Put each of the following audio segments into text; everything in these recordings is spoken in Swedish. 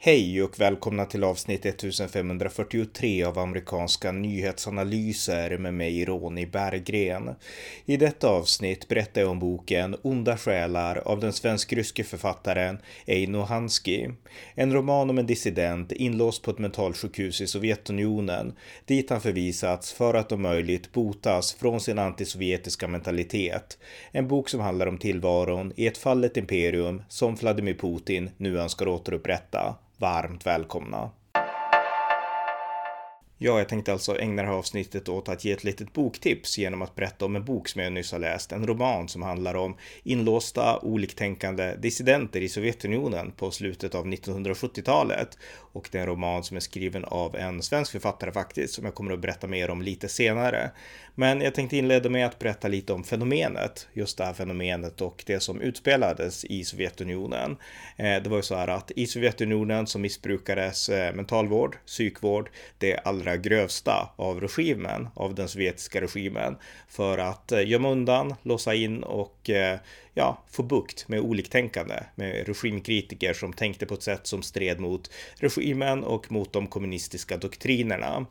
Hej och välkomna till avsnitt 1543 av amerikanska nyhetsanalyser med mig Ronny Berggren. I detta avsnitt berättar jag om boken Onda själar av den svensk-ryske författaren Eino Hansky. En roman om en dissident inlåst på ett mentalsjukhus i Sovjetunionen dit han förvisats för att om möjligt botas från sin antisovjetiska mentalitet. En bok som handlar om tillvaron i ett fallet imperium som Vladimir Putin nu önskar återupprätta varmt välkomna. Ja, jag tänkte alltså ägna det här avsnittet åt att ge ett litet boktips genom att berätta om en bok som jag nyss har läst, en roman som handlar om inlåsta, oliktänkande dissidenter i Sovjetunionen på slutet av 1970-talet. Och det är en roman som är skriven av en svensk författare faktiskt, som jag kommer att berätta mer om lite senare. Men jag tänkte inleda med att berätta lite om fenomenet, just det här fenomenet och det som utspelades i Sovjetunionen. Eh, det var ju så här att i Sovjetunionen så missbrukades eh, mentalvård, psykvård, det allra allra grövsta av regimen, av den sovjetiska regimen, för att eh, gömma undan, låsa in och eh, ja, få bukt med oliktänkande, med regimkritiker som tänkte på ett sätt som stred mot regimen och mot de kommunistiska doktrinerna.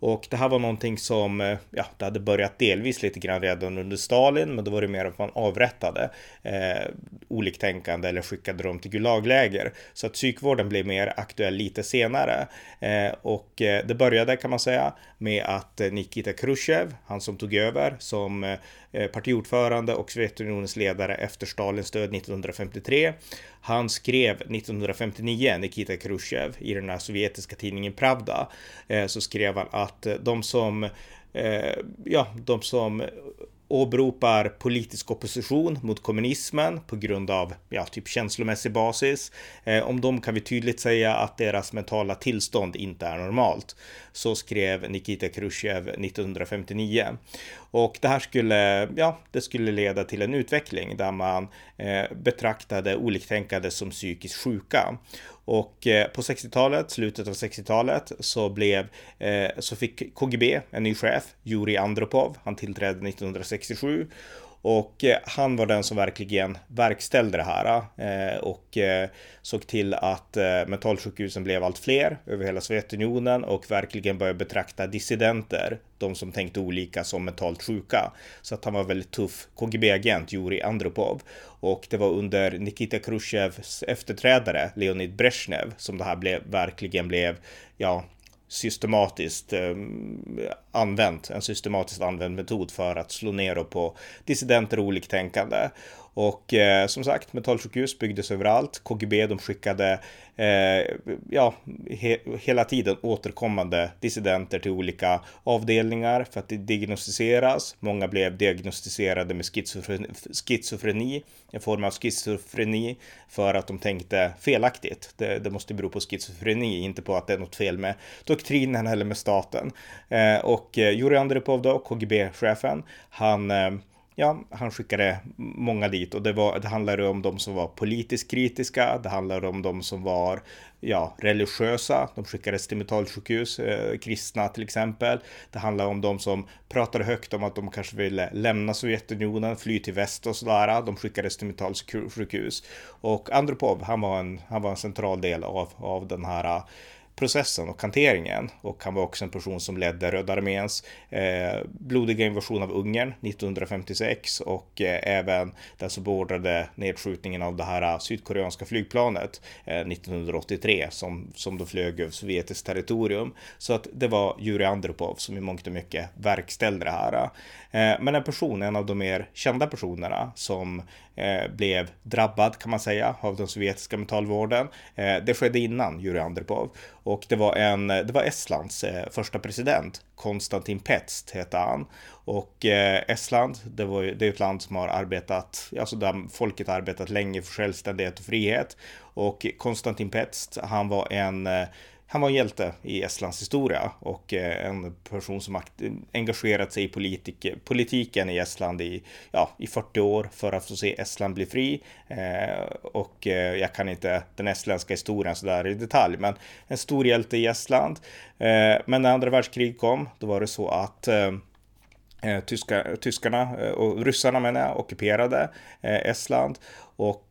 Och det här var någonting som, eh, ja, det hade börjat delvis lite grann redan under Stalin, men då var det mer att man avrättade eh, oliktänkande eller skickade dem till Gulagläger. Så att psykvården blev mer aktuell lite senare. Eh, och eh, det började kan man säga med att eh, Nikita Khrushchev, han som tog över som eh, partiordförande och Sovjetunionens ledare efter Stalins död 1953. Han skrev 1959, Nikita Khrushchev, i den här sovjetiska tidningen Pravda, så skrev han att Eh, de som eh, ja, de som åberopar politisk opposition mot kommunismen på grund av ja, typ känslomässig basis. Eh, om dem kan vi tydligt säga att deras mentala tillstånd inte är normalt. Så skrev Nikita Khrushchev 1959. Och det här skulle, ja, det skulle leda till en utveckling där man eh, betraktade oliktänkande som psykiskt sjuka. Och eh, på 60-talet, slutet av 60-talet, så blev, eh, så fick KGB en ny chef, Juri Andropov. Han tillträdde 1967 och eh, han var den som verkligen verkställde det här eh, och eh, såg till att mentalsjukhusen blev allt fler över hela Sovjetunionen och verkligen började betrakta dissidenter, de som tänkte olika, som mentalt sjuka. Så att han var väldigt tuff KGB-agent, Jurij Andropov. Och det var under Nikita Khrushchevs efterträdare, Leonid Brezhnev, som det här blev, verkligen blev, ja, systematiskt eh, använt, en systematiskt använd metod för att slå ner på dissidenter och oliktänkande. Och eh, som sagt, mentalsjukhus byggdes överallt. KGB de skickade eh, ja, he hela tiden återkommande dissidenter till olika avdelningar för att diagnostiseras. Många blev diagnostiserade med schizofreni, schizofreni en form av schizofreni för att de tänkte felaktigt. Det, det måste bero på schizofreni, inte på att det är något fel med doktrinen eller med staten. Eh, och eh, Jurij Andropov då, KGB-chefen, han eh, ja, han skickade många dit och det, var, det handlade om de som var politiskt kritiska. Det handlade om de som var ja, religiösa. De skickades till mentalsjukhus, eh, kristna till exempel. Det handlade om de som pratade högt om att de kanske ville lämna Sovjetunionen, fly till väst och sådär. De skickades till mentalsjukhus. Och Andropov, han var en, han var en central del av, av den här processen och hanteringen. Och han var också en person som ledde Röda arméns eh, blodiga invasion av Ungern 1956 och eh, även den som beordrade nedskjutningen av det här eh, sydkoreanska flygplanet eh, 1983 som, som då flög över sovjetiskt territorium. Så att det var Jurij Andropov som i mångt och mycket verkställde det här. Eh, men en person, en av de mer kända personerna som eh, blev drabbad kan man säga av den sovjetiska mentalvården. Eh, det skedde innan Jurij Andropov och det var en, det var Estlands eh, första president, Konstantin Petst hette han. Och eh, Estland, det, var, det är ett land som har arbetat, alltså där folket har arbetat länge för självständighet och frihet. Och Konstantin Petst, han var en eh, han var en hjälte i Estlands historia och eh, en person som engagerat sig i politik, politiken i Estland i, ja, i 40 år för att få se Estland bli fri. Eh, och eh, jag kan inte den estländska historien sådär i detalj, men en stor hjälte i Estland. Eh, men när andra världskriget kom, då var det så att Tyska, tyskarna och ryssarna menar jag, ockuperade Estland och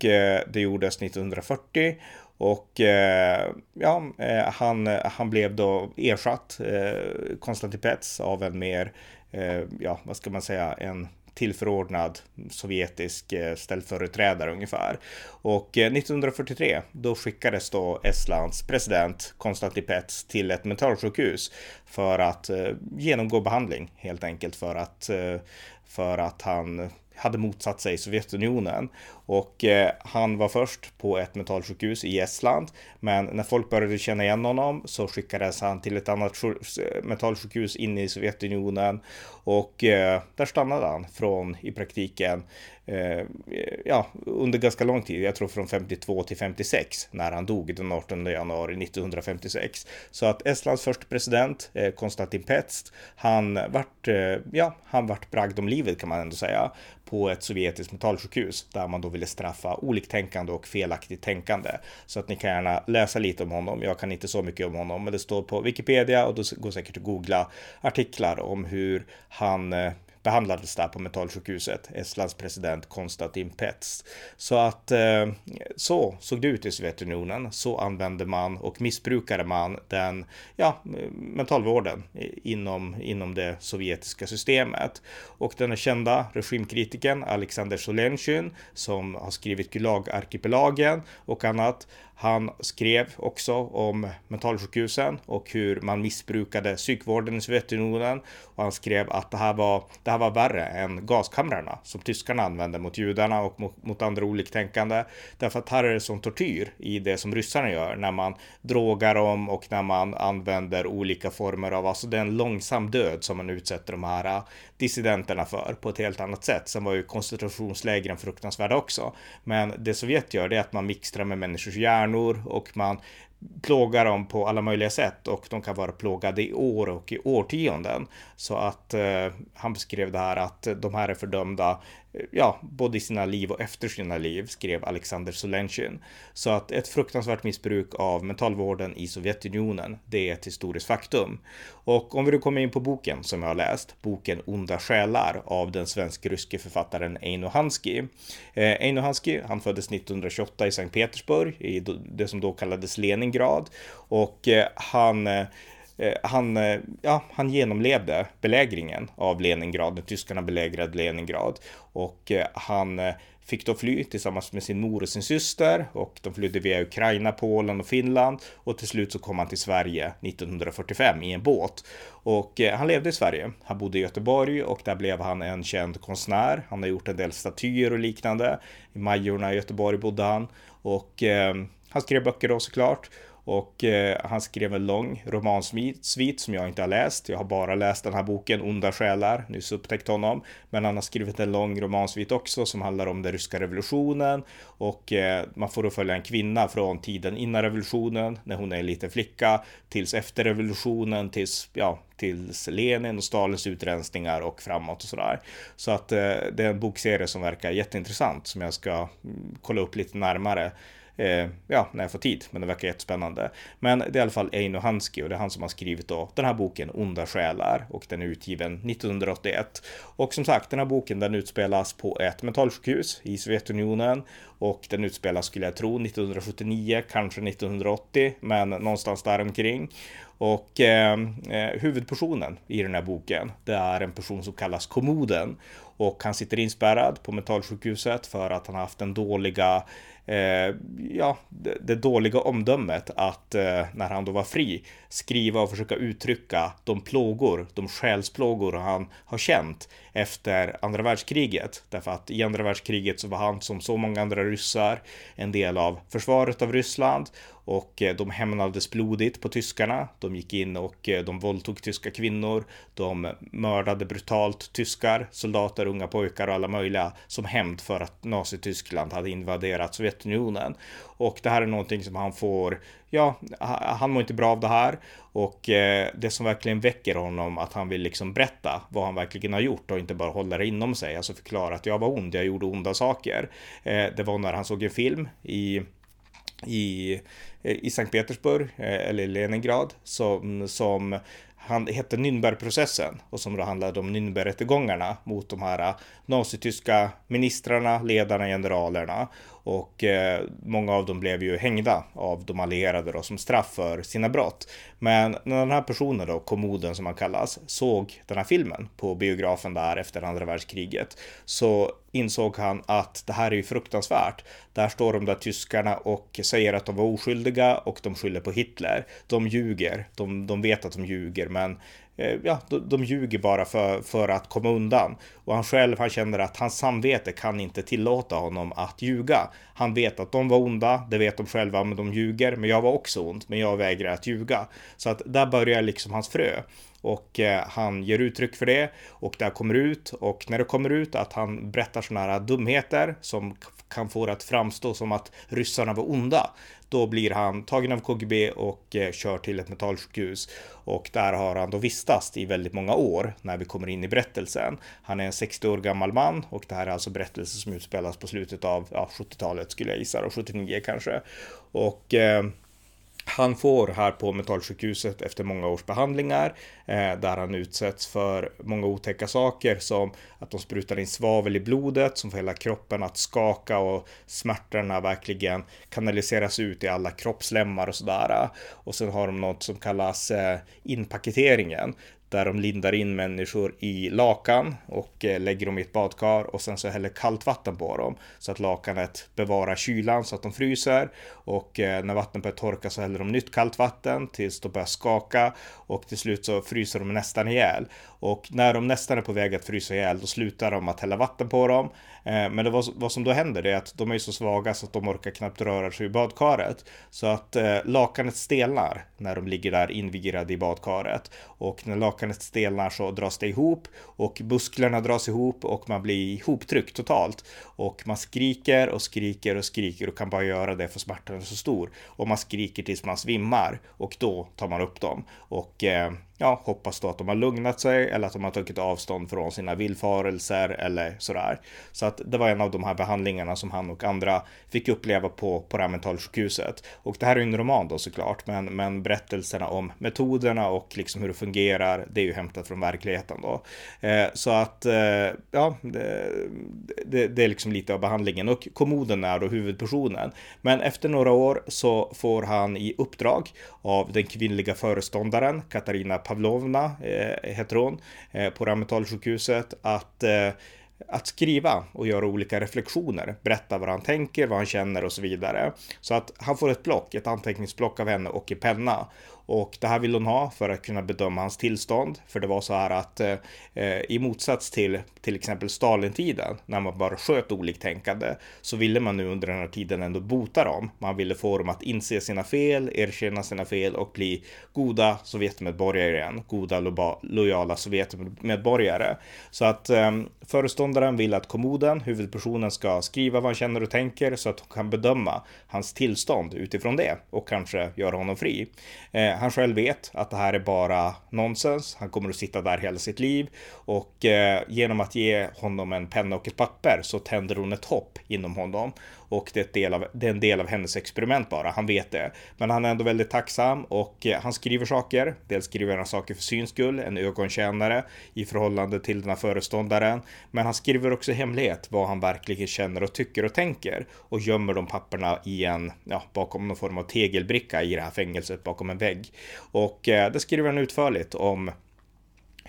det gjordes 1940 och eh, ja, eh, han, han blev då ersatt, eh, Konstantin Pets, av en mer, eh, ja, vad ska man säga, en tillförordnad sovjetisk eh, ställföreträdare ungefär. Och eh, 1943 då skickades då Estlands president Konstantin Pets till ett mentalsjukhus för att eh, genomgå behandling helt enkelt för att för att han hade motsatt sig Sovjetunionen. Och eh, han var först på ett mentalsjukhus i Estland. Men när folk började känna igen honom så skickades han till ett annat mentalsjukhus inne i Sovjetunionen. Och eh, där stannade han från i praktiken eh, ja, under ganska lång tid. Jag tror från 52 till 56 när han dog den 18 januari 1956. Så att Estlands första president eh, Konstantin Petst, han vart, eh, ja, han vart bragd om livet kan man ändå säga på ett sovjetiskt mentalsjukhus där man då ville straffa oliktänkande och felaktigt tänkande. Så att ni kan gärna läsa lite om honom. Jag kan inte så mycket om honom, men det står på Wikipedia och då går säkert att googla artiklar om hur han eh, behandlades där på mentalsjukhuset, Estlands president Konstantin Pets. Så att eh, så såg det ut i Sovjetunionen. Så använde man och missbrukade man den, ja, mentalvården inom, inom det sovjetiska systemet. Och den kända regimkritiken Alexander Solensyn som har skrivit Gulag-arkipelagen och annat. Han skrev också om mentalsjukhusen och hur man missbrukade psykvården i Sovjetunionen. Och han skrev att det här var, det här var värre än gaskamrarna som tyskarna använde mot judarna och mot, mot andra oliktänkande. Därför att här är det som tortyr i det som ryssarna gör när man drogar dem och när man använder olika former av, alltså det är en långsam död som man utsätter de här dissidenterna för på ett helt annat sätt. Sen var ju koncentrationslägren fruktansvärda också. Men det Sovjet gör det är att man mixtrar med människors hjärnor och man plågar dem på alla möjliga sätt och de kan vara plågade i år och i årtionden. Så att eh, han beskrev det här att de här är fördömda eh, ja, både i sina liv och efter sina liv, skrev Alexander Solenkin. Så att ett fruktansvärt missbruk av mentalvården i Sovjetunionen, det är ett historiskt faktum. Och om vi då kommer in på boken som jag har läst, boken Onda själar av den svensk-ryske författaren Eino Hansky. Eh, Eino Hansky, han föddes 1928 i Sankt Petersburg, i det som då kallades Leningrad. Och eh, han eh, eh, han, ja, han genomlevde belägringen av Leningrad, när tyskarna belägrade Leningrad. Och han fick då fly tillsammans med sin mor och sin syster och de flydde via Ukraina, Polen och Finland och till slut så kom han till Sverige 1945 i en båt. Och han levde i Sverige. Han bodde i Göteborg och där blev han en känd konstnär. Han har gjort en del statyer och liknande. I Majorna i Göteborg bodde han och eh, han skrev böcker då såklart. Och eh, han skrev en lång romansvit som jag inte har läst. Jag har bara läst den här boken Onda själar, nyss upptäckt honom. Men han har skrivit en lång romansvit också som handlar om den ryska revolutionen. Och eh, man får då följa en kvinna från tiden innan revolutionen, när hon är en liten flicka, tills efter revolutionen, tills, ja, tills Lenin och Stalins utrensningar och framåt och sådär. Så att eh, det är en bokserie som verkar jätteintressant som jag ska mm, kolla upp lite närmare eh, ja, när jag får tid. Men det verkar jättespännande. Men det är i alla fall Eino Hanski och det är han som har skrivit då den här boken Onda själar och den är utgiven 1981. Och som sagt, den här boken den utspelas på ett mentalsjukhus i Sovjetunionen och den utspelas skulle jag tro 1979, kanske 1980, men någonstans där omkring. Och eh, eh, huvudpersonen i den här boken, det är en person som kallas Kommoden och han sitter inspärrad på mentalsjukhuset för att han har haft den dåliga eh, ja, det, det, dåliga omdömet att eh, när han då var fri skriva och försöka uttrycka de plågor, de själsplågor han har känt efter andra världskriget. Därför att i andra världskriget så var han som så många andra ryssar en del av försvaret av Ryssland och eh, de hämnades blodigt på tyskarna. De gick in och eh, de våldtog tyska kvinnor. De mördade brutalt tyskar, soldater, unga pojkar och alla möjliga som hämnd för att Nazityskland hade invaderat Sovjetunionen. Och det här är någonting som han får, ja, han mår inte bra av det här. Och eh, det som verkligen väcker honom att han vill liksom berätta vad han verkligen har gjort och inte bara hålla det inom sig, alltså förklara att jag var ond, jag gjorde onda saker. det var när han såg en film i i, eh, i Sankt Petersburg, eh, eller Leningrad, som, som han hette Nürnbergprocessen och som då handlade om Nürnbergrättegångarna mot de här eh, nazityska ministrarna, ledarna, generalerna. och eh, många av dem blev ju hängda av de allierade då, som straff för sina brott. Men när den här personen då, kommoden som han kallas, såg den här filmen på biografen där efter andra världskriget så insåg han att det här är ju fruktansvärt. Där står de där tyskarna och säger att de var oskyldiga och de skyller på Hitler. De ljuger, de, de vet att de ljuger, men Eh, ja, de, de ljuger bara för, för att komma undan. Och han själv, han känner att hans samvete kan inte tillåta honom att ljuga. Han vet att de var onda, det vet de själva, men de ljuger. Men jag var också ond, men jag vägrar att ljuga. Så att där börjar liksom hans frö och eh, han ger uttryck för det och det kommer ut och när det kommer ut att han berättar sådana här dumheter som han får det att framstå som att ryssarna var onda. Då blir han tagen av KGB och eh, kör till ett mentalsjukhus. och där har han då vistats i väldigt många år när vi kommer in i berättelsen. Han är en 60 år gammal man och det här är alltså berättelser som utspelas på slutet av ja, 70-talet skulle jag gissa och 79 kanske. Och eh, han får här på mentalsjukhuset efter många års behandlingar eh, där han utsätts för många otäcka saker som att de sprutar in svavel i blodet som får hela kroppen att skaka och smärtorna verkligen kanaliseras ut i alla kroppslemmar och sådär. Och sen har de något som kallas eh, inpaketeringen där de lindar in människor i lakan och eh, lägger dem i ett badkar och sen så häller kallt vatten på dem så att lakanet bevarar kylan så att de fryser. Och eh, när vattnet börjar torka så häller de nytt kallt vatten tills de börjar skaka och till slut så fryser de nästan ihjäl och när de nästan är på väg att frysa ihjäl då slutar de att hälla vatten på dem. Eh, men det var, vad som då händer är att de är så svaga så att de orkar knappt röra sig i badkaret så att eh, lakanet stelnar när de ligger där invirade i badkaret och när lakanet stelnar så dras det ihop och musklerna dras ihop och man blir ihoptryckt totalt. Och man skriker och skriker och skriker och kan bara göra det för smärtan är så stor. Och man skriker tills man svimmar och då tar man upp dem. Och eh, ja, hoppas då att de har lugnat sig eller att de har tagit avstånd från sina villfarelser eller sådär. Så att det var en av de här behandlingarna som han och andra fick uppleva på, på det här mentalsjukhuset. Och det här är ju en roman då såklart, men, men berättelserna om metoderna och liksom hur det fungerar, det är ju hämtat från verkligheten då. Eh, så att, eh, ja, det, det, det, är liksom lite av behandlingen och kommoden är då huvudpersonen. Men efter några år så får han i uppdrag av den kvinnliga föreståndaren Katarina Pavlovna, eh, heter hon, Eh, på Ramitalsjukhuset att eh, att skriva och göra olika reflektioner, berätta vad han tänker, vad han känner och så vidare. Så att han får ett block, ett anteckningsblock av henne och en penna. Och det här vill hon ha för att kunna bedöma hans tillstånd. För det var så här att eh, i motsats till till exempel Stalintiden, när man bara sköt oliktänkande, så ville man nu under den här tiden ändå bota dem. Man ville få dem att inse sina fel, erkänna sina fel och bli goda Sovjetmedborgare igen. Goda, lojala Sovjetmedborgare. Så att eh, föreståndaren vill att kommoden, huvudpersonen, ska skriva vad han känner och tänker så att hon kan bedöma hans tillstånd utifrån det och kanske göra honom fri. Eh, han själv vet att det här är bara nonsens. Han kommer att sitta där hela sitt liv och eh, genom att ge honom en penna och ett papper så tänder hon ett hopp inom honom och det är, del av, det är en del av hennes experiment bara. Han vet det, men han är ändå väldigt tacksam och eh, han skriver saker. Dels skriver han saker för syns skull, en ögontjänare i förhållande till den här föreståndaren. Men han skriver också i hemlighet vad han verkligen känner och tycker och tänker och gömmer de papperna i en, ja, bakom någon form av tegelbricka i det här fängelset bakom en vägg. Och eh, det skriver han utförligt om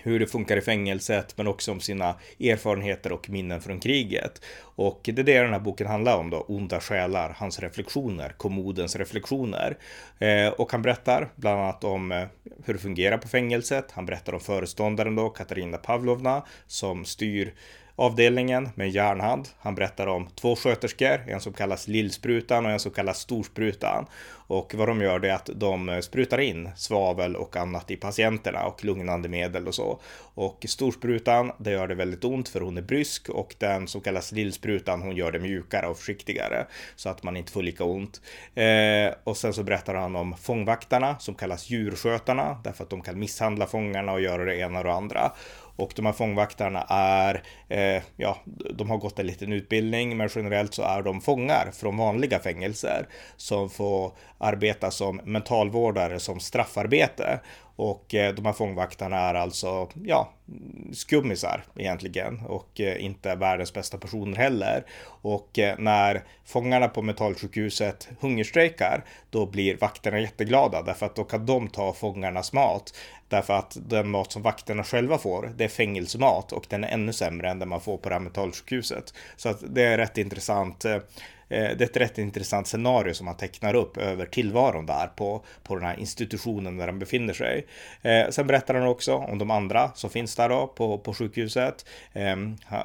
hur det funkar i fängelset, men också om sina erfarenheter och minnen från kriget. Och det är det den här boken handlar om då, Onda själar, hans reflektioner, kommodens reflektioner. Eh, och han berättar bland annat om eh, hur det fungerar på fängelset. Han berättar om föreståndaren då, Katarina Pavlovna, som styr avdelningen med järnhand. Han berättar om två sköterskor, en som kallas Lillsprutan och en som kallas Storsprutan. Och vad de gör det är att de eh, sprutar in svavel och annat i patienterna och lugnande medel och så. Och storsprutan, det gör det väldigt ont för hon är brysk och den som kallas lillsprutan, hon gör det mjukare och försiktigare så att man inte får lika ont. Eh, och sen så berättar han om fångvaktarna som kallas djurskötarna därför att de kan misshandla fångarna och göra det ena och det andra. Och de här fångvaktarna är, eh, ja, de har gått en liten utbildning, men generellt så är de fångar från vanliga fängelser som får arbeta som mentalvårdare som straffarbete. Och eh, de här fångvaktarna är alltså, ja, skummisar egentligen och eh, inte världens bästa personer heller. Och eh, när fångarna på mentalsjukhuset hungerstrejkar, då blir vakterna jätteglada därför att då kan de ta fångarnas mat. Därför att den mat som vakterna själva får, det är fängelsemat och den är ännu sämre än den man får på det här mentalsjukhuset. Så att det är rätt intressant Eh, Eh, det är ett rätt intressant scenario som han tecknar upp över tillvaron där på, på den här institutionen där han befinner sig. Eh, sen berättar han också om de andra som finns där då på, på sjukhuset. Eh,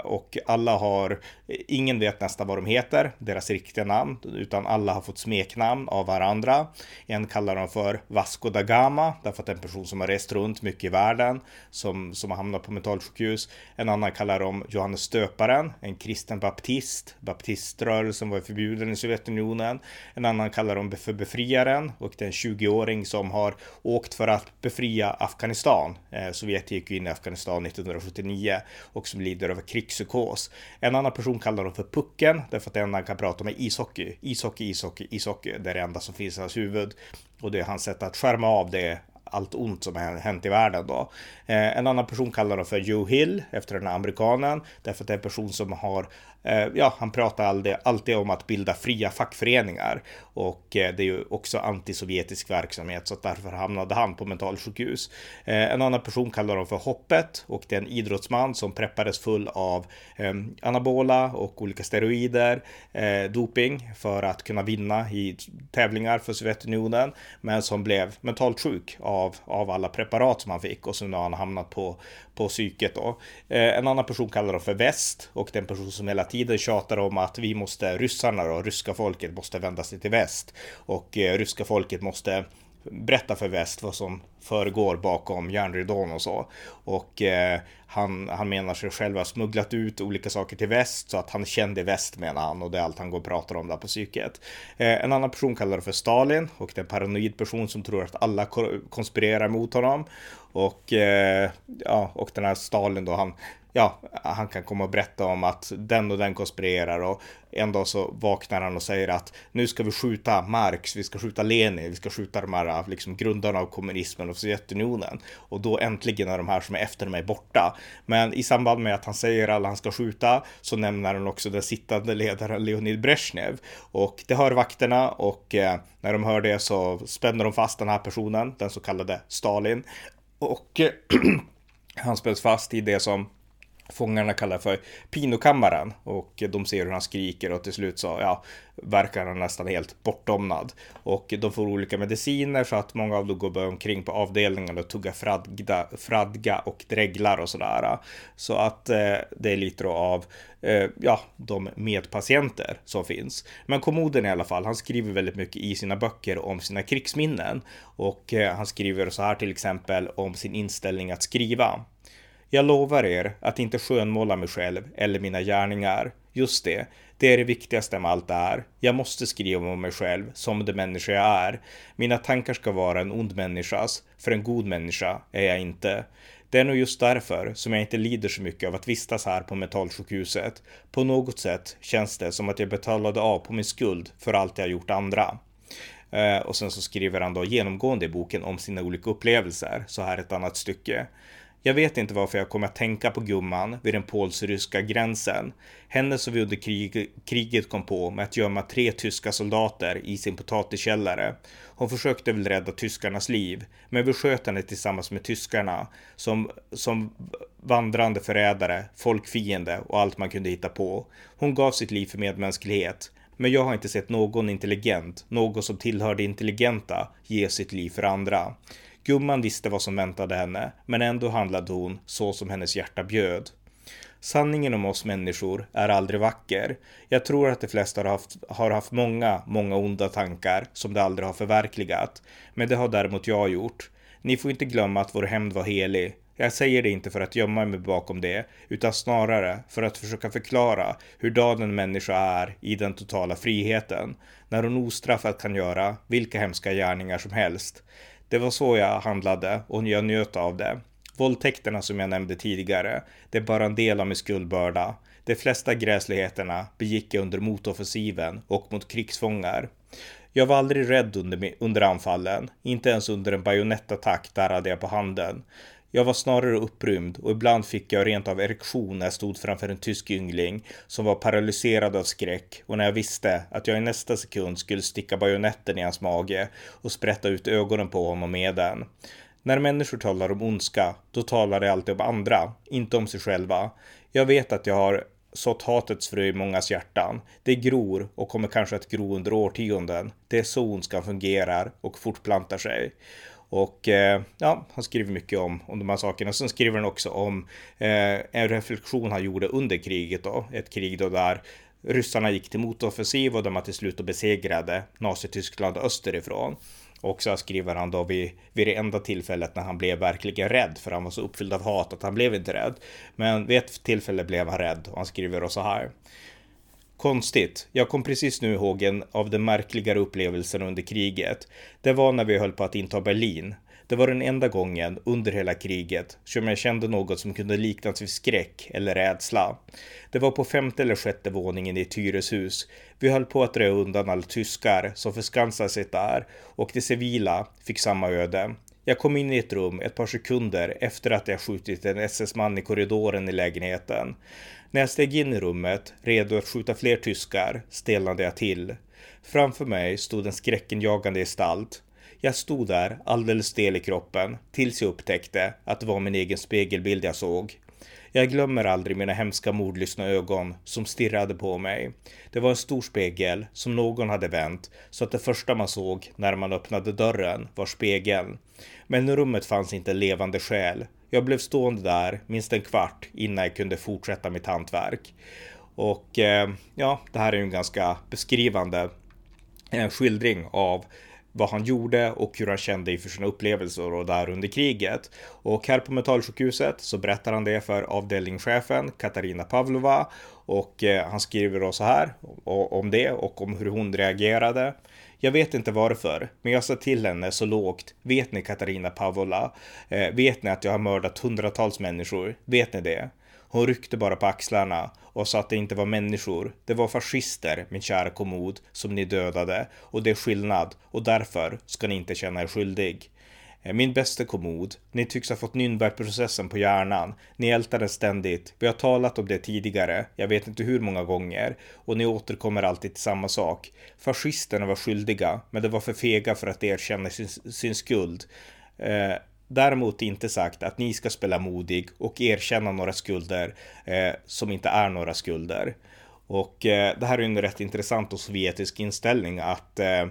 och alla har, ingen vet nästan vad de heter, deras riktiga namn, utan alla har fått smeknamn av varandra. En kallar dem för Vasco da Gama, därför att det är en person som har rest runt mycket i världen, som, som har hamnat på mentalsjukhus. En annan kallar dem Johannes Stöparen, en kristen baptist. Baptiströrelsen var ju förbjuden i Sovjetunionen. En annan kallar dem för befriaren och det är en 20-åring som har åkt för att befria Afghanistan. Eh, Sovjet gick in i Afghanistan 1979 och som lider av krigspsykos. En annan person kallar dem för Pucken därför att det enda han kan prata om är ishockey. Ishockey, ishockey, ishockey. Det är det enda som finns i hans huvud. Och det är hans sätt att skärma av det allt ont som har hänt i världen då. Eh, en annan person kallar dem för Joe Hill efter den här amerikanen därför att det är en person som har Eh, ja, han pratar alltid, alltid om att bilda fria fackföreningar och eh, det är ju också antisovjetisk verksamhet så att därför hamnade han på mentalsjukhus. Eh, en annan person kallar dem för Hoppet och det är en idrottsman som preppades full av ehm, anabola och olika steroider, doping för att kunna vinna i tävlingar för Sovjetunionen, men som blev mentalt sjuk av, av alla preparat som han fick och så nu har han hamnat på, på psyket då. En annan person kallar dem för Väst och det är en person som hela tiden tjatar om att vi måste, ryssarna och ryska folket måste vända sig till väst. Och eh, ryska folket måste berätta för väst vad som föregår bakom järnridån och så. Och eh, han, han menar sig själv ha smugglat ut olika saker till väst så att han kände väst menar han och det är allt han går och pratar om där på psyket. Eh, en annan person kallar det för Stalin och det är en paranoid person som tror att alla konspirerar mot honom. Och, eh, ja, och den här Stalin då, han ja, han kan komma och berätta om att den och den konspirerar och en dag så vaknar han och säger att nu ska vi skjuta Marx, vi ska skjuta Lenin, vi ska skjuta de här liksom grundarna av kommunismen och Sovjetunionen. Och då äntligen är de här som är efter mig borta. Men i samband med att han säger alla han ska skjuta så nämner han också den sittande ledaren Leonid Brezhnev. Och det hör vakterna och eh, när de hör det så spänner de fast den här personen, den så kallade Stalin. Och eh, han spänns fast i det som fångarna kallar för pinokammaren och de ser hur han skriker och till slut så ja, verkar han nästan helt bortdomnad. Och de får olika mediciner så att många av dem går omkring på avdelningen och tuggar fradga, fradga och dreglar och sådär. Så att eh, det är lite av eh, ja, de medpatienter som finns. Men kommoden i alla fall, han skriver väldigt mycket i sina böcker om sina krigsminnen och eh, han skriver så här till exempel om sin inställning att skriva. Jag lovar er att inte skönmåla mig själv eller mina gärningar. Just det, det är det viktigaste med allt det här. Jag måste skriva om mig själv som den människa jag är. Mina tankar ska vara en ond människas, för en god människa är jag inte. Det är nog just därför som jag inte lider så mycket av att vistas här på mentalsjukhuset. På något sätt känns det som att jag betalade av på min skuld för allt jag gjort andra. Eh, och sen så skriver han då genomgående i boken om sina olika upplevelser. Så här ett annat stycke. Jag vet inte varför jag kommer att tänka på gumman vid den polsk-ryska gränsen. Henne som vi under krig, kriget kom på med att gömma tre tyska soldater i sin potatiskällare. Hon försökte väl rädda tyskarnas liv, men vi sköt henne tillsammans med tyskarna som, som vandrande förrädare, folkfiende och allt man kunde hitta på. Hon gav sitt liv för medmänsklighet. Men jag har inte sett någon intelligent, någon som tillhör det intelligenta, ge sitt liv för andra. Gumman visste vad som väntade henne, men ändå handlade hon så som hennes hjärta bjöd. Sanningen om oss människor är aldrig vacker. Jag tror att de flesta har haft, har haft många, många onda tankar som de aldrig har förverkligat. Men det har däremot jag gjort. Ni får inte glömma att vår hämnd var helig. Jag säger det inte för att gömma mig bakom det, utan snarare för att försöka förklara hur dagen en människa är i den totala friheten, när hon ostraffat kan göra vilka hemska gärningar som helst. Det var så jag handlade och jag njöt av det. Våldtäkterna som jag nämnde tidigare, det är bara en del av min skuldbörda. De flesta gräsligheterna begick jag under motoffensiven och mot krigsfångar. Jag var aldrig rädd under, under anfallen, inte ens under en bajonettattack darrade jag på handen. Jag var snarare upprymd och ibland fick jag rent av erektion när jag stod framför en tysk yngling som var paralyserad av skräck och när jag visste att jag i nästa sekund skulle sticka bajonetten i hans mage och sprätta ut ögonen på honom med den. När människor talar om ondska, då talar de alltid om andra, inte om sig själva. Jag vet att jag har sått hatets frö i mångas hjärtan. Det gror och kommer kanske att gro under årtionden. Det är så ondskan fungerar och fortplantar sig. Och eh, ja, han skriver mycket om, om de här sakerna. Sen skriver han också om eh, en reflektion han gjorde under kriget då. Ett krig då där ryssarna gick till motoffensiv och där man till slut besegrade Nazityskland österifrån. Och så skriver han då vid, vid det enda tillfället när han blev verkligen rädd, för han var så uppfylld av hat att han blev inte rädd. Men vid ett tillfälle blev han rädd och han skriver då så här. Konstigt. Jag kom precis nu ihåg en av de märkligare upplevelserna under kriget. Det var när vi höll på att inta Berlin. Det var den enda gången under hela kriget som jag kände något som kunde liknas vid skräck eller rädsla. Det var på femte eller sjätte våningen i ett. Vi höll på att dra undan alla tyskar som förskansade sig där och de civila fick samma öde. Jag kom in i ett rum ett par sekunder efter att jag skjutit en SS-man i korridoren i lägenheten. När jag steg in i rummet, redo att skjuta fler tyskar, stelnade jag till. Framför mig stod en skräckenjagande gestalt. Jag stod där, alldeles stel i kroppen, tills jag upptäckte att det var min egen spegelbild jag såg. Jag glömmer aldrig mina hemska mordlystna ögon som stirrade på mig. Det var en stor spegel som någon hade vänt så att det första man såg när man öppnade dörren var spegeln. Men i rummet fanns inte en levande själ. Jag blev stående där minst en kvart innan jag kunde fortsätta mitt hantverk. Och eh, ja, det här är ju en ganska beskrivande en skildring av vad han gjorde och hur han kände inför sina upplevelser och där under kriget. Och här på mentalsjukhuset så berättar han det för avdelningschefen Katarina Pavlova och eh, han skriver då så här om det och om hur hon reagerade. Jag vet inte varför, men jag sa till henne så lågt. Vet ni Katarina Pavola? Eh, vet ni att jag har mördat hundratals människor? Vet ni det? Hon ryckte bara på axlarna och sa att det inte var människor. Det var fascister, min kära kommod, som ni dödade och det är skillnad och därför ska ni inte känna er skyldig. Eh, min bästa kommod, ni tycks ha fått Nürnbergprocessen på hjärnan. Ni ältar den ständigt. Vi har talat om det tidigare, jag vet inte hur många gånger, och ni återkommer alltid till samma sak. Fascisterna var skyldiga, men de var för fega för att erkänna sin, sin skuld. Eh, Däremot inte sagt att ni ska spela modig och erkänna några skulder eh, som inte är några skulder. Och eh, det här är en rätt intressant och sovjetisk inställning att eh,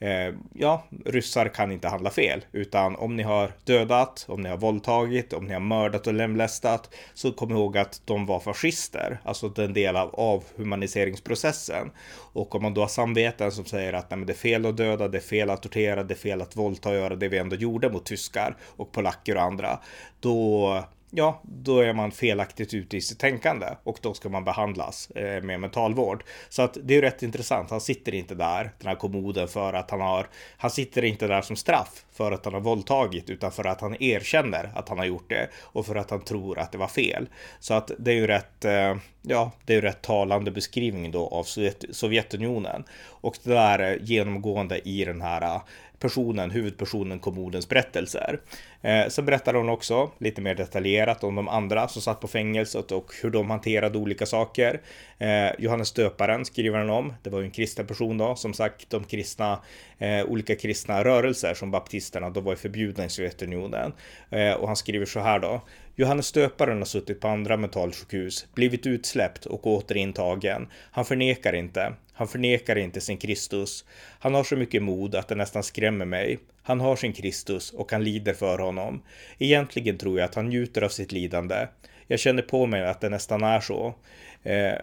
eh, ja, ryssar kan inte handla fel, utan om ni har dödat, om ni har våldtagit, om ni har mördat och lemlästat, så kom ihåg att de var fascister, alltså den del av avhumaniseringsprocessen. Och om man då har samveten som säger att nej, men det är fel att döda, det är fel att tortera, det är fel att våldta och göra det vi ändå gjorde mot tyskar och polacker och andra, då ja, då är man felaktigt ute i sitt tänkande och då ska man behandlas eh, med mentalvård. Så att det är rätt intressant. Han sitter inte där, den här kommoden, för att han har, han sitter inte där som straff för att han har våldtagit, utan för att han erkänner att han har gjort det och för att han tror att det var fel. Så att det är ju rätt, eh, ja, det är ju rätt talande beskrivning då av Sovjet, Sovjetunionen och det där eh, genomgående i den här eh, personen, huvudpersonen kommodens berättelser. Eh, sen berättar hon också lite mer detaljerat om de andra som satt på fängelset och hur de hanterade olika saker. Eh, Johannes döparen skriver han om. Det var ju en kristen person då. Som sagt, de kristna, Eh, olika kristna rörelser som baptisterna, de var ju förbjudna i Sovjetunionen. Eh, och han skriver så här då. Johannes döparen har suttit på andra mentalsjukhus, blivit utsläppt och återintagen. Han förnekar inte. Han förnekar inte sin Kristus. Han har så mycket mod att det nästan skrämmer mig. Han har sin Kristus och han lider för honom. Egentligen tror jag att han njuter av sitt lidande. Jag känner på mig att det nästan är så. Eh,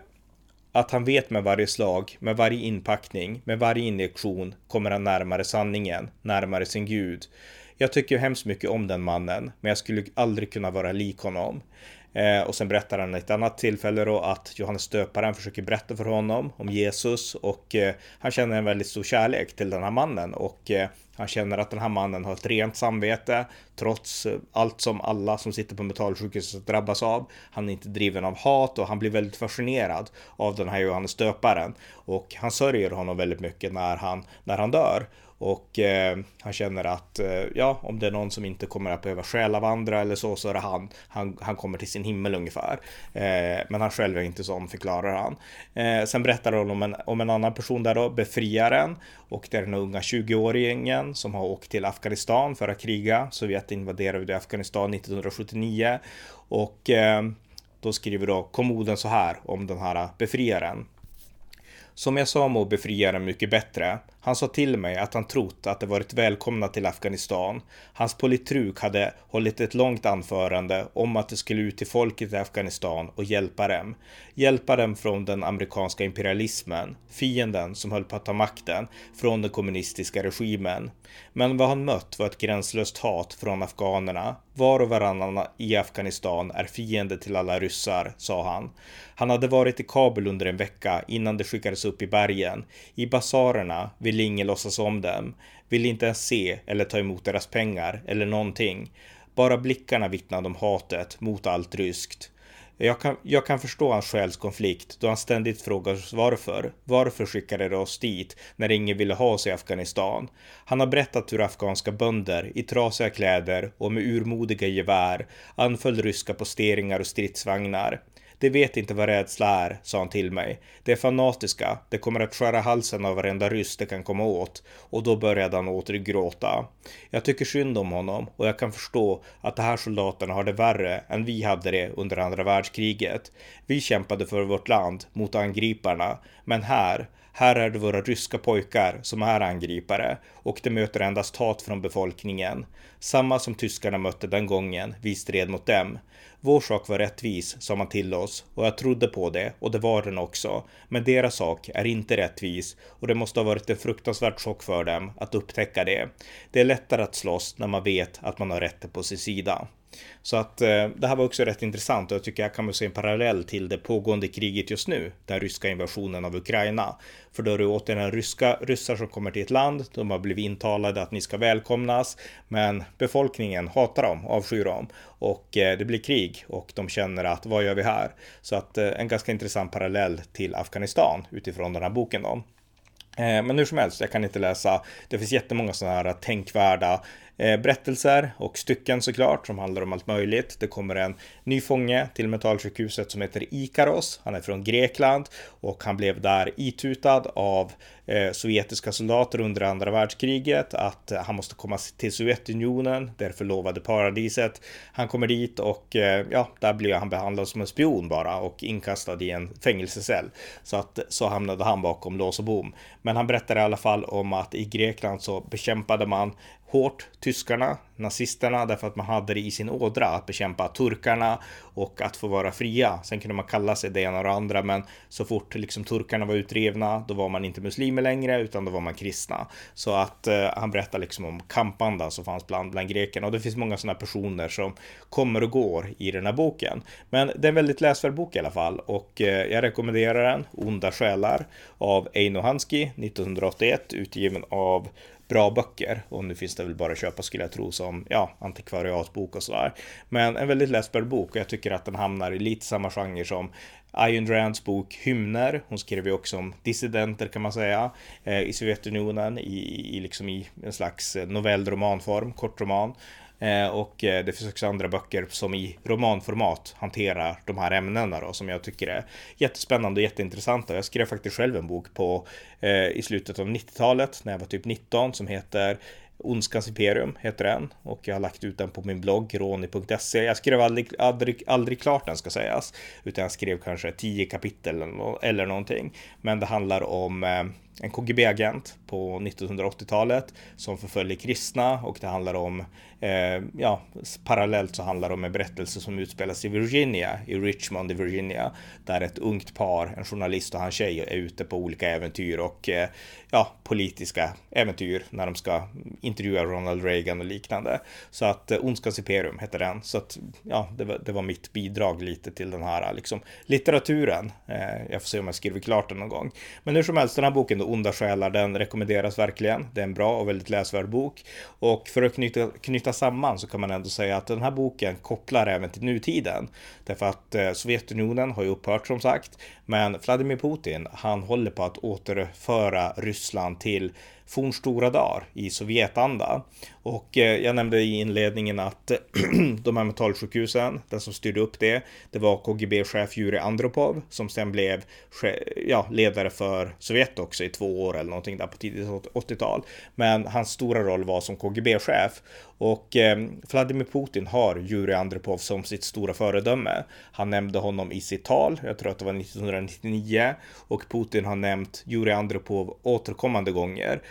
att han vet med varje slag, med varje inpackning, med varje injektion kommer han närmare sanningen, närmare sin Gud. Jag tycker hemskt mycket om den mannen, men jag skulle aldrig kunna vara lik honom. Eh, och sen berättar han ett annat tillfälle då att Johannes döparen försöker berätta för honom om Jesus och eh, han känner en väldigt stor kärlek till den här mannen och eh, han känner att den här mannen har ett rent samvete trots eh, allt som alla som sitter på mentalsjukhuset drabbas av. Han är inte driven av hat och han blir väldigt fascinerad av den här Johannes döparen och han sörjer honom väldigt mycket när han, när han dör. Och eh, han känner att eh, ja, om det är någon som inte kommer att behöva själavandra eller så, så är det han. Han, han kommer till sin himmel ungefär. Eh, men han själv är inte sån, förklarar han. Eh, sen berättar han om en, om en annan person där då, befriaren. Och det är den unga 20-åringen som har åkt till Afghanistan för att kriga. Sovjet invaderade Afghanistan 1979. Och eh, då skriver då kommoden så här om den här befriaren. Som jag sa må befriaren mycket bättre. Han sa till mig att han trott att de varit välkomna till Afghanistan. Hans politruk hade hållit ett långt anförande om att det skulle ut till folket i Afghanistan och hjälpa dem. Hjälpa dem från den amerikanska imperialismen, fienden som höll på att ta makten från den kommunistiska regimen. Men vad han mött var ett gränslöst hat från afghanerna. Var och varannan i Afghanistan är fiende till alla ryssar, sa han. Han hade varit i Kabul under en vecka innan det skickades upp i bergen. I basarerna ville ingen låtsas om dem, ville inte ens se eller ta emot deras pengar eller någonting. Bara blickarna vittnade om hatet mot allt ryskt. Jag kan, jag kan förstå hans själskonflikt då han ständigt frågar oss varför. Varför skickade de oss dit när ingen ville ha oss i Afghanistan? Han har berättat hur afghanska bönder i trasiga kläder och med urmodiga gevär anföll ryska posteringar och stridsvagnar. De vet inte vad rädsla är, sa han till mig. De är fanatiska, de kommer att skära halsen av varenda ryss de kan komma åt. Och då började han åter gråta. Jag tycker synd om honom och jag kan förstå att de här soldaterna har det värre än vi hade det under andra världskriget. Vi kämpade för vårt land mot angriparna, men här, här är det våra ryska pojkar som är angripare och de möter endast hat från befolkningen. Samma som tyskarna mötte den gången vi stred mot dem. Vår sak var rättvis, sa man till oss, och jag trodde på det, och det var den också. Men deras sak är inte rättvis, och det måste ha varit en fruktansvärd chock för dem att upptäcka det. Det är lättare att slåss när man vet att man har rätten på sin sida. Så att eh, det här var också rätt intressant och jag tycker jag kan se en parallell till det pågående kriget just nu, den ryska invasionen av Ukraina. För då är det återigen ryska ryssar som kommer till ett land, de har blivit intalade att ni ska välkomnas, men befolkningen hatar dem, avskyr dem och eh, det blir krig och de känner att vad gör vi här? Så att eh, en ganska intressant parallell till Afghanistan utifrån den här boken då. Eh, men hur som helst, jag kan inte läsa. Det finns jättemånga sådana här tänkvärda Eh, berättelser och stycken såklart som handlar om allt möjligt. Det kommer en ny fånge till mentalsjukhuset som heter Ikaros. Han är från Grekland och han blev där itutad av eh, sovjetiska soldater under andra världskriget att eh, han måste komma till Sovjetunionen, det förlovade paradiset. Han kommer dit och ja, där blir han behandlad som en spion bara och inkastad i en fängelsecell. Så att så hamnade han bakom lås och bom. Men han berättar i alla fall om att i Grekland så bekämpade man hårt tyskarna, nazisterna, därför att man hade det i sin ådra att bekämpa turkarna och att få vara fria. Sen kunde man kalla sig det ena och det andra, men så fort liksom turkarna var utrivna, då var man inte muslimer längre, utan då var man kristna. Så att eh, han berättar liksom om kampandan som fanns bland, bland grekerna och det finns många sådana personer som kommer och går i den här boken. Men det är en väldigt läsvärd bok i alla fall och eh, jag rekommenderar den, Onda själar av Eino Hanski, 1981, utgiven av bra böcker. Och nu finns det väl bara att köpa skulle jag tro som ja, antikvariatbok och sådär. Men en väldigt läsbar bok och jag tycker att den hamnar i lite samma genre som Ayn Rands bok Hymner. Hon skrev ju också om dissidenter kan man säga eh, i Sovjetunionen i, i, liksom i en slags eh, novellromanform, kortroman. Eh, och det finns också andra böcker som i romanformat hanterar de här ämnena då, som jag tycker är jättespännande och jätteintressanta. Jag skrev faktiskt själv en bok på eh, i slutet av 90-talet när jag var typ 19 som heter Ondskans Imperium heter den och jag har lagt ut den på min blogg roni.se. Jag skrev aldrig, aldrig, aldrig klart den ska sägas, utan jag skrev kanske 10 kapitel eller någonting. Men det handlar om eh, en KGB-agent på 1980-talet som förföljer kristna och det handlar om, eh, ja, parallellt så handlar det om en berättelse som utspelas i Virginia, i Richmond i Virginia, där ett ungt par, en journalist och hans tjej är ute på olika äventyr och eh, ja, politiska äventyr när de ska intervjua Ronald Reagan och liknande. Så att eh, Ondskans Imperium heter den. Så att ja, det var, det var mitt bidrag lite till den här liksom, litteraturen. Eh, jag får se om jag skriver klart den någon gång. Men hur som helst, den här boken, då, Onda själar, den rekommenderas verkligen. Det är en bra och väldigt läsvärd bok. Och för att knyta, knyta samman så kan man ändå säga att den här boken kopplar även till nutiden. Därför att eh, Sovjetunionen har ju upphört som sagt. Men Vladimir Putin, han håller på att återföra Ryssland till fornstora dagar i Sovjetanda. Och eh, jag nämnde i inledningen att de här mentalsjukhusen, den som styrde upp det, det var KGB-chef Jurij Andropov som sen blev ja, ledare för Sovjet också i två år eller någonting där på tidigt 80-tal. Men hans stora roll var som KGB-chef och eh, Vladimir Putin har Jurij Andropov som sitt stora föredöme. Han nämnde honom i sitt tal, jag tror att det var 1999, och Putin har nämnt Jurij Andropov återkommande gånger.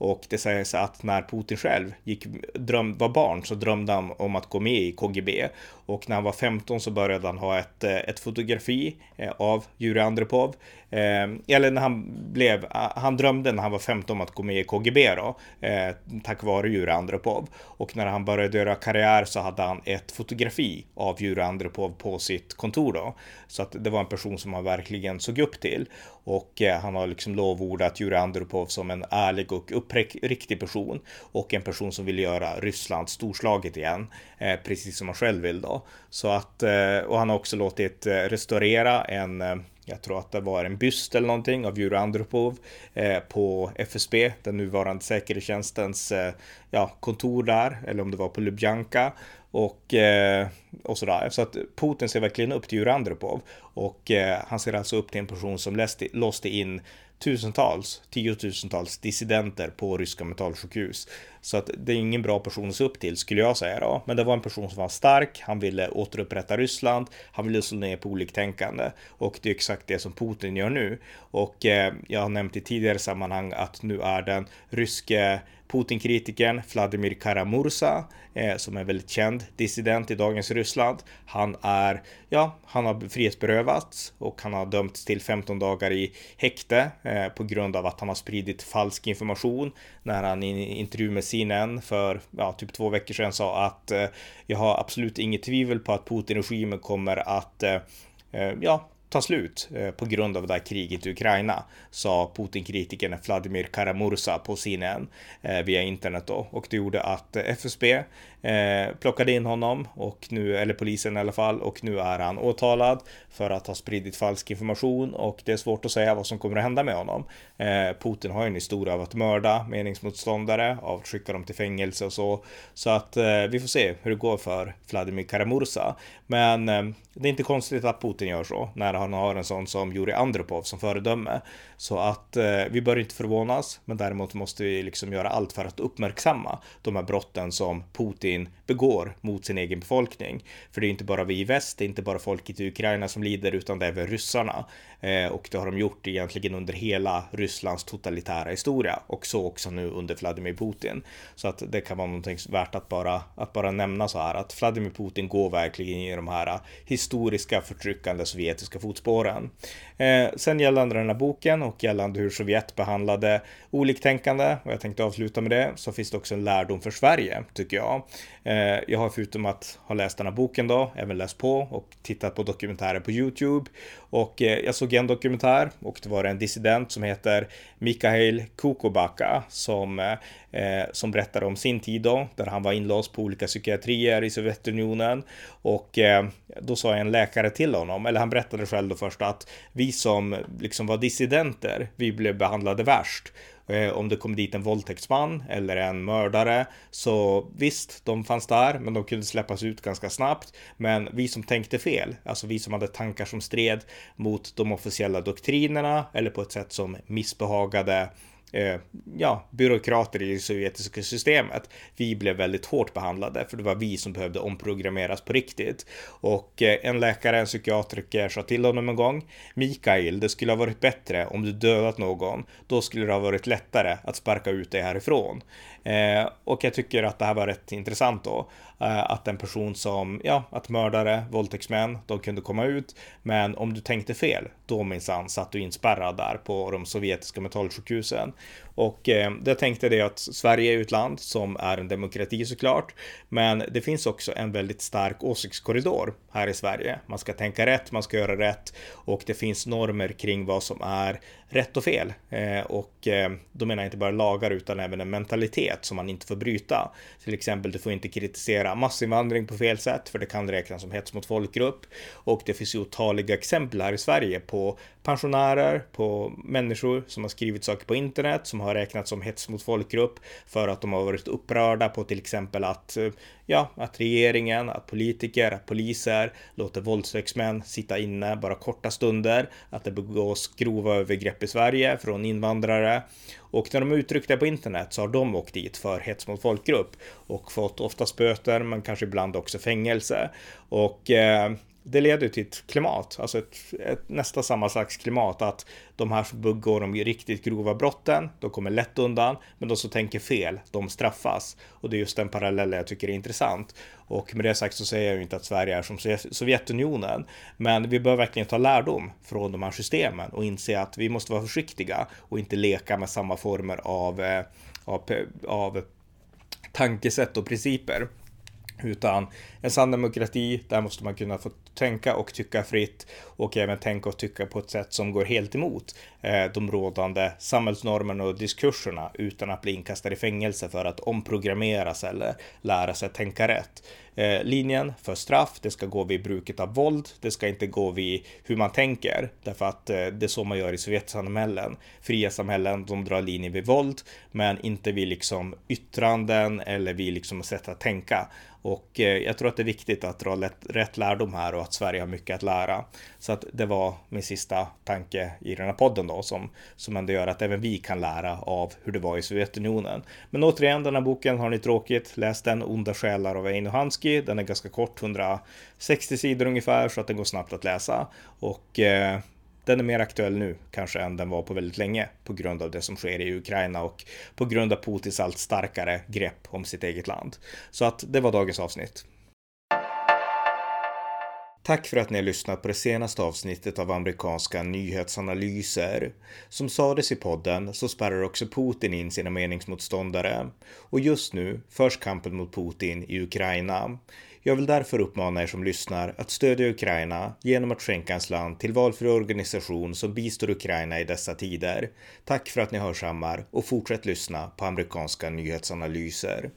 Och det sägs att när Putin själv gick, dröm, var barn så drömde han om att gå med i KGB. Och när han var 15 så började han ha ett, eh, ett fotografi eh, av Jurij Andropov. Eh, eller när han blev, eh, han drömde när han var 15 om att gå med i KGB då, tack vare Jurij Andropov. Och när han började göra karriär så hade han ett fotografi av Jurij Andropov på sitt kontor då. Så att det var en person som han verkligen såg upp till. Och han har liksom lovordat Jurij Andropov som en ärlig och riktig person. Och en person som vill göra Ryssland storslaget igen. Eh, precis som han själv vill då. Så att, eh, och han har också låtit eh, restaurera en eh, jag tror att det var en byst eller någonting av Jurij Andropov eh, på FSB, den nuvarande säkerhetstjänstens ja, kontor där, eller om det var på Lubjanka och, och sådär. Så att Putin ser verkligen upp till Jurij Andropov och han ser alltså upp till en person som läste, låste in tusentals, tiotusentals dissidenter på ryska mentalsjukhus. Så att det är ingen bra person att se upp till skulle jag säga då. Men det var en person som var stark. Han ville återupprätta Ryssland. Han ville slå ner på oliktänkande och det är exakt det som Putin gör nu. Och eh, jag har nämnt i tidigare sammanhang att nu är den ryske Putin-kritikern Vladimir Karamursa, eh, som är väldigt känd dissident i dagens Ryssland. Han är, ja, han har frihetsberövats och han har dömts till 15 dagar i häkte eh, på grund av att han har spridit falsk information när han i en intervju med CNN för ja, typ två veckor sedan sa att eh, jag har absolut inget tvivel på att Putin-regimen kommer att eh, eh ja, ta slut eh, på grund av det här kriget i Ukraina, sa Putin-kritikern Vladimir Karamursa på CNN eh, via internet då. Och det gjorde att eh, FSB eh, plockade in honom och nu, eller polisen i alla fall, och nu är han åtalad för att ha spridit falsk information och det är svårt att säga vad som kommer att hända med honom. Eh, Putin har ju en historia av att mörda meningsmotståndare, av att skicka dem till fängelse och så. Så att eh, vi får se hur det går för Vladimir Karamursa. Men eh, det är inte konstigt att Putin gör så när han har en sån som Jurij Andropov som föredöme. Så att eh, vi bör inte förvånas, men däremot måste vi liksom göra allt för att uppmärksamma de här brotten som Putin begår mot sin egen befolkning. För det är inte bara vi i väst, det är inte bara folket i Ukraina som lider, utan det är även ryssarna. Eh, och det har de gjort egentligen under hela Rysslands totalitära historia och så också nu under Vladimir Putin. Så att det kan vara någonting värt att bara, att bara nämna så här att Vladimir Putin går verkligen i de här historiska förtryckande sovjetiska fotspåren. Eh, sen gällande den här boken och gällande hur Sovjet behandlade oliktänkande, och jag tänkte avsluta med det, så finns det också en lärdom för Sverige, tycker jag. Eh, jag har förutom att ha läst den här boken då, även läst på och tittat på dokumentärer på YouTube. Och eh, jag såg en dokumentär och det var en dissident som heter Mikhail Kukobaka som, eh, eh som berättade om sin tid då, där han var inlåst på olika psykiatrier i Sovjetunionen. Och eh, då sa en läkare till honom, eller han berättade själv då först att vi som liksom var dissidenter, vi blev behandlade värst. Eh, om det kom dit en våldtäktsman eller en mördare så visst, de fanns där, men de kunde släppas ut ganska snabbt. Men vi som tänkte fel, alltså vi som hade tankar som stred mot de officiella doktrinerna eller på ett sätt som missbehagade Eh, ja, byråkrater i det sovjetiska systemet. Vi blev väldigt hårt behandlade för det var vi som behövde omprogrammeras på riktigt. Och eh, en läkare, en psykiatriker sa till honom en gång Mikael, det skulle ha varit bättre om du dödat någon. Då skulle det ha varit lättare att sparka ut dig härifrån. Eh, och jag tycker att det här var rätt intressant då. Eh, att en person som, ja, att mördare, våldtäktsmän, de kunde komma ut. Men om du tänkte fel, då minsann satt du inspärrad där på de sovjetiska mentalsjukhusen. Och eh, jag tänkte det att Sverige är ett land som är en demokrati såklart, men det finns också en väldigt stark åsiktskorridor här i Sverige. Man ska tänka rätt, man ska göra rätt och det finns normer kring vad som är rätt och fel. Eh, och eh, då menar jag inte bara lagar utan även en mentalitet som man inte får bryta. Till exempel, du får inte kritisera massinvandring på fel sätt för det kan räknas som hets mot folkgrupp. Och det finns ju otaliga exempel här i Sverige på pensionärer, på människor som har skrivit saker på internet som har räknats som hets mot folkgrupp för att de har varit upprörda på till exempel att, ja, att regeringen, att politiker, att poliser låter våldtäktsmän sitta inne bara korta stunder, att det begås grova övergrepp i Sverige från invandrare och när de uttryckte det på internet så har de åkt dit för hets mot folkgrupp och fått oftast böter men kanske ibland också fängelse. Och eh, det leder till ett klimat, alltså ett, ett, nästa samma slags klimat att de här som begår de riktigt grova brotten, de kommer lätt undan, men de som tänker fel, de straffas. Och det är just den parallellen jag tycker är intressant. Och med det sagt så säger jag ju inte att Sverige är som Sovjetunionen, men vi bör verkligen ta lärdom från de här systemen och inse att vi måste vara försiktiga och inte leka med samma former av, eh, av, av tankesätt och principer. Utan en sann demokrati, där måste man kunna få tänka och tycka fritt och även tänka och tycka på ett sätt som går helt emot eh, de rådande samhällsnormerna och diskurserna utan att bli inkastad i fängelse för att omprogrammeras eller lära sig tänka rätt. Eh, linjen för straff, det ska gå vid bruket av våld, det ska inte gå vid hur man tänker, därför att eh, det är så man gör i Sovjetsamhällen. Fria samhällen, de drar linjen vid våld, men inte vid liksom yttranden eller vid liksom sätt att tänka. Och eh, jag tror att det är viktigt att dra lätt, rätt lärdom här och att Sverige har mycket att lära. Så att det var min sista tanke i den här podden då som, som ändå gör att även vi kan lära av hur det var i Sovjetunionen. Men återigen, den här boken har ni tråkigt, läs den Onda själar av Eino Hansky. Den är ganska kort, 160 sidor ungefär, så att den går snabbt att läsa. Och eh, den är mer aktuell nu kanske än den var på väldigt länge på grund av det som sker i Ukraina och på grund av Putins allt starkare grepp om sitt eget land. Så att det var dagens avsnitt. Tack för att ni har lyssnat på det senaste avsnittet av amerikanska nyhetsanalyser. Som sades i podden så spärrar också Putin in sina meningsmotståndare och just nu förs kampen mot Putin i Ukraina. Jag vill därför uppmana er som lyssnar att stödja Ukraina genom att skänka en slant till valfri organisation som bistår Ukraina i dessa tider. Tack för att ni hörsammar och fortsätt lyssna på amerikanska nyhetsanalyser.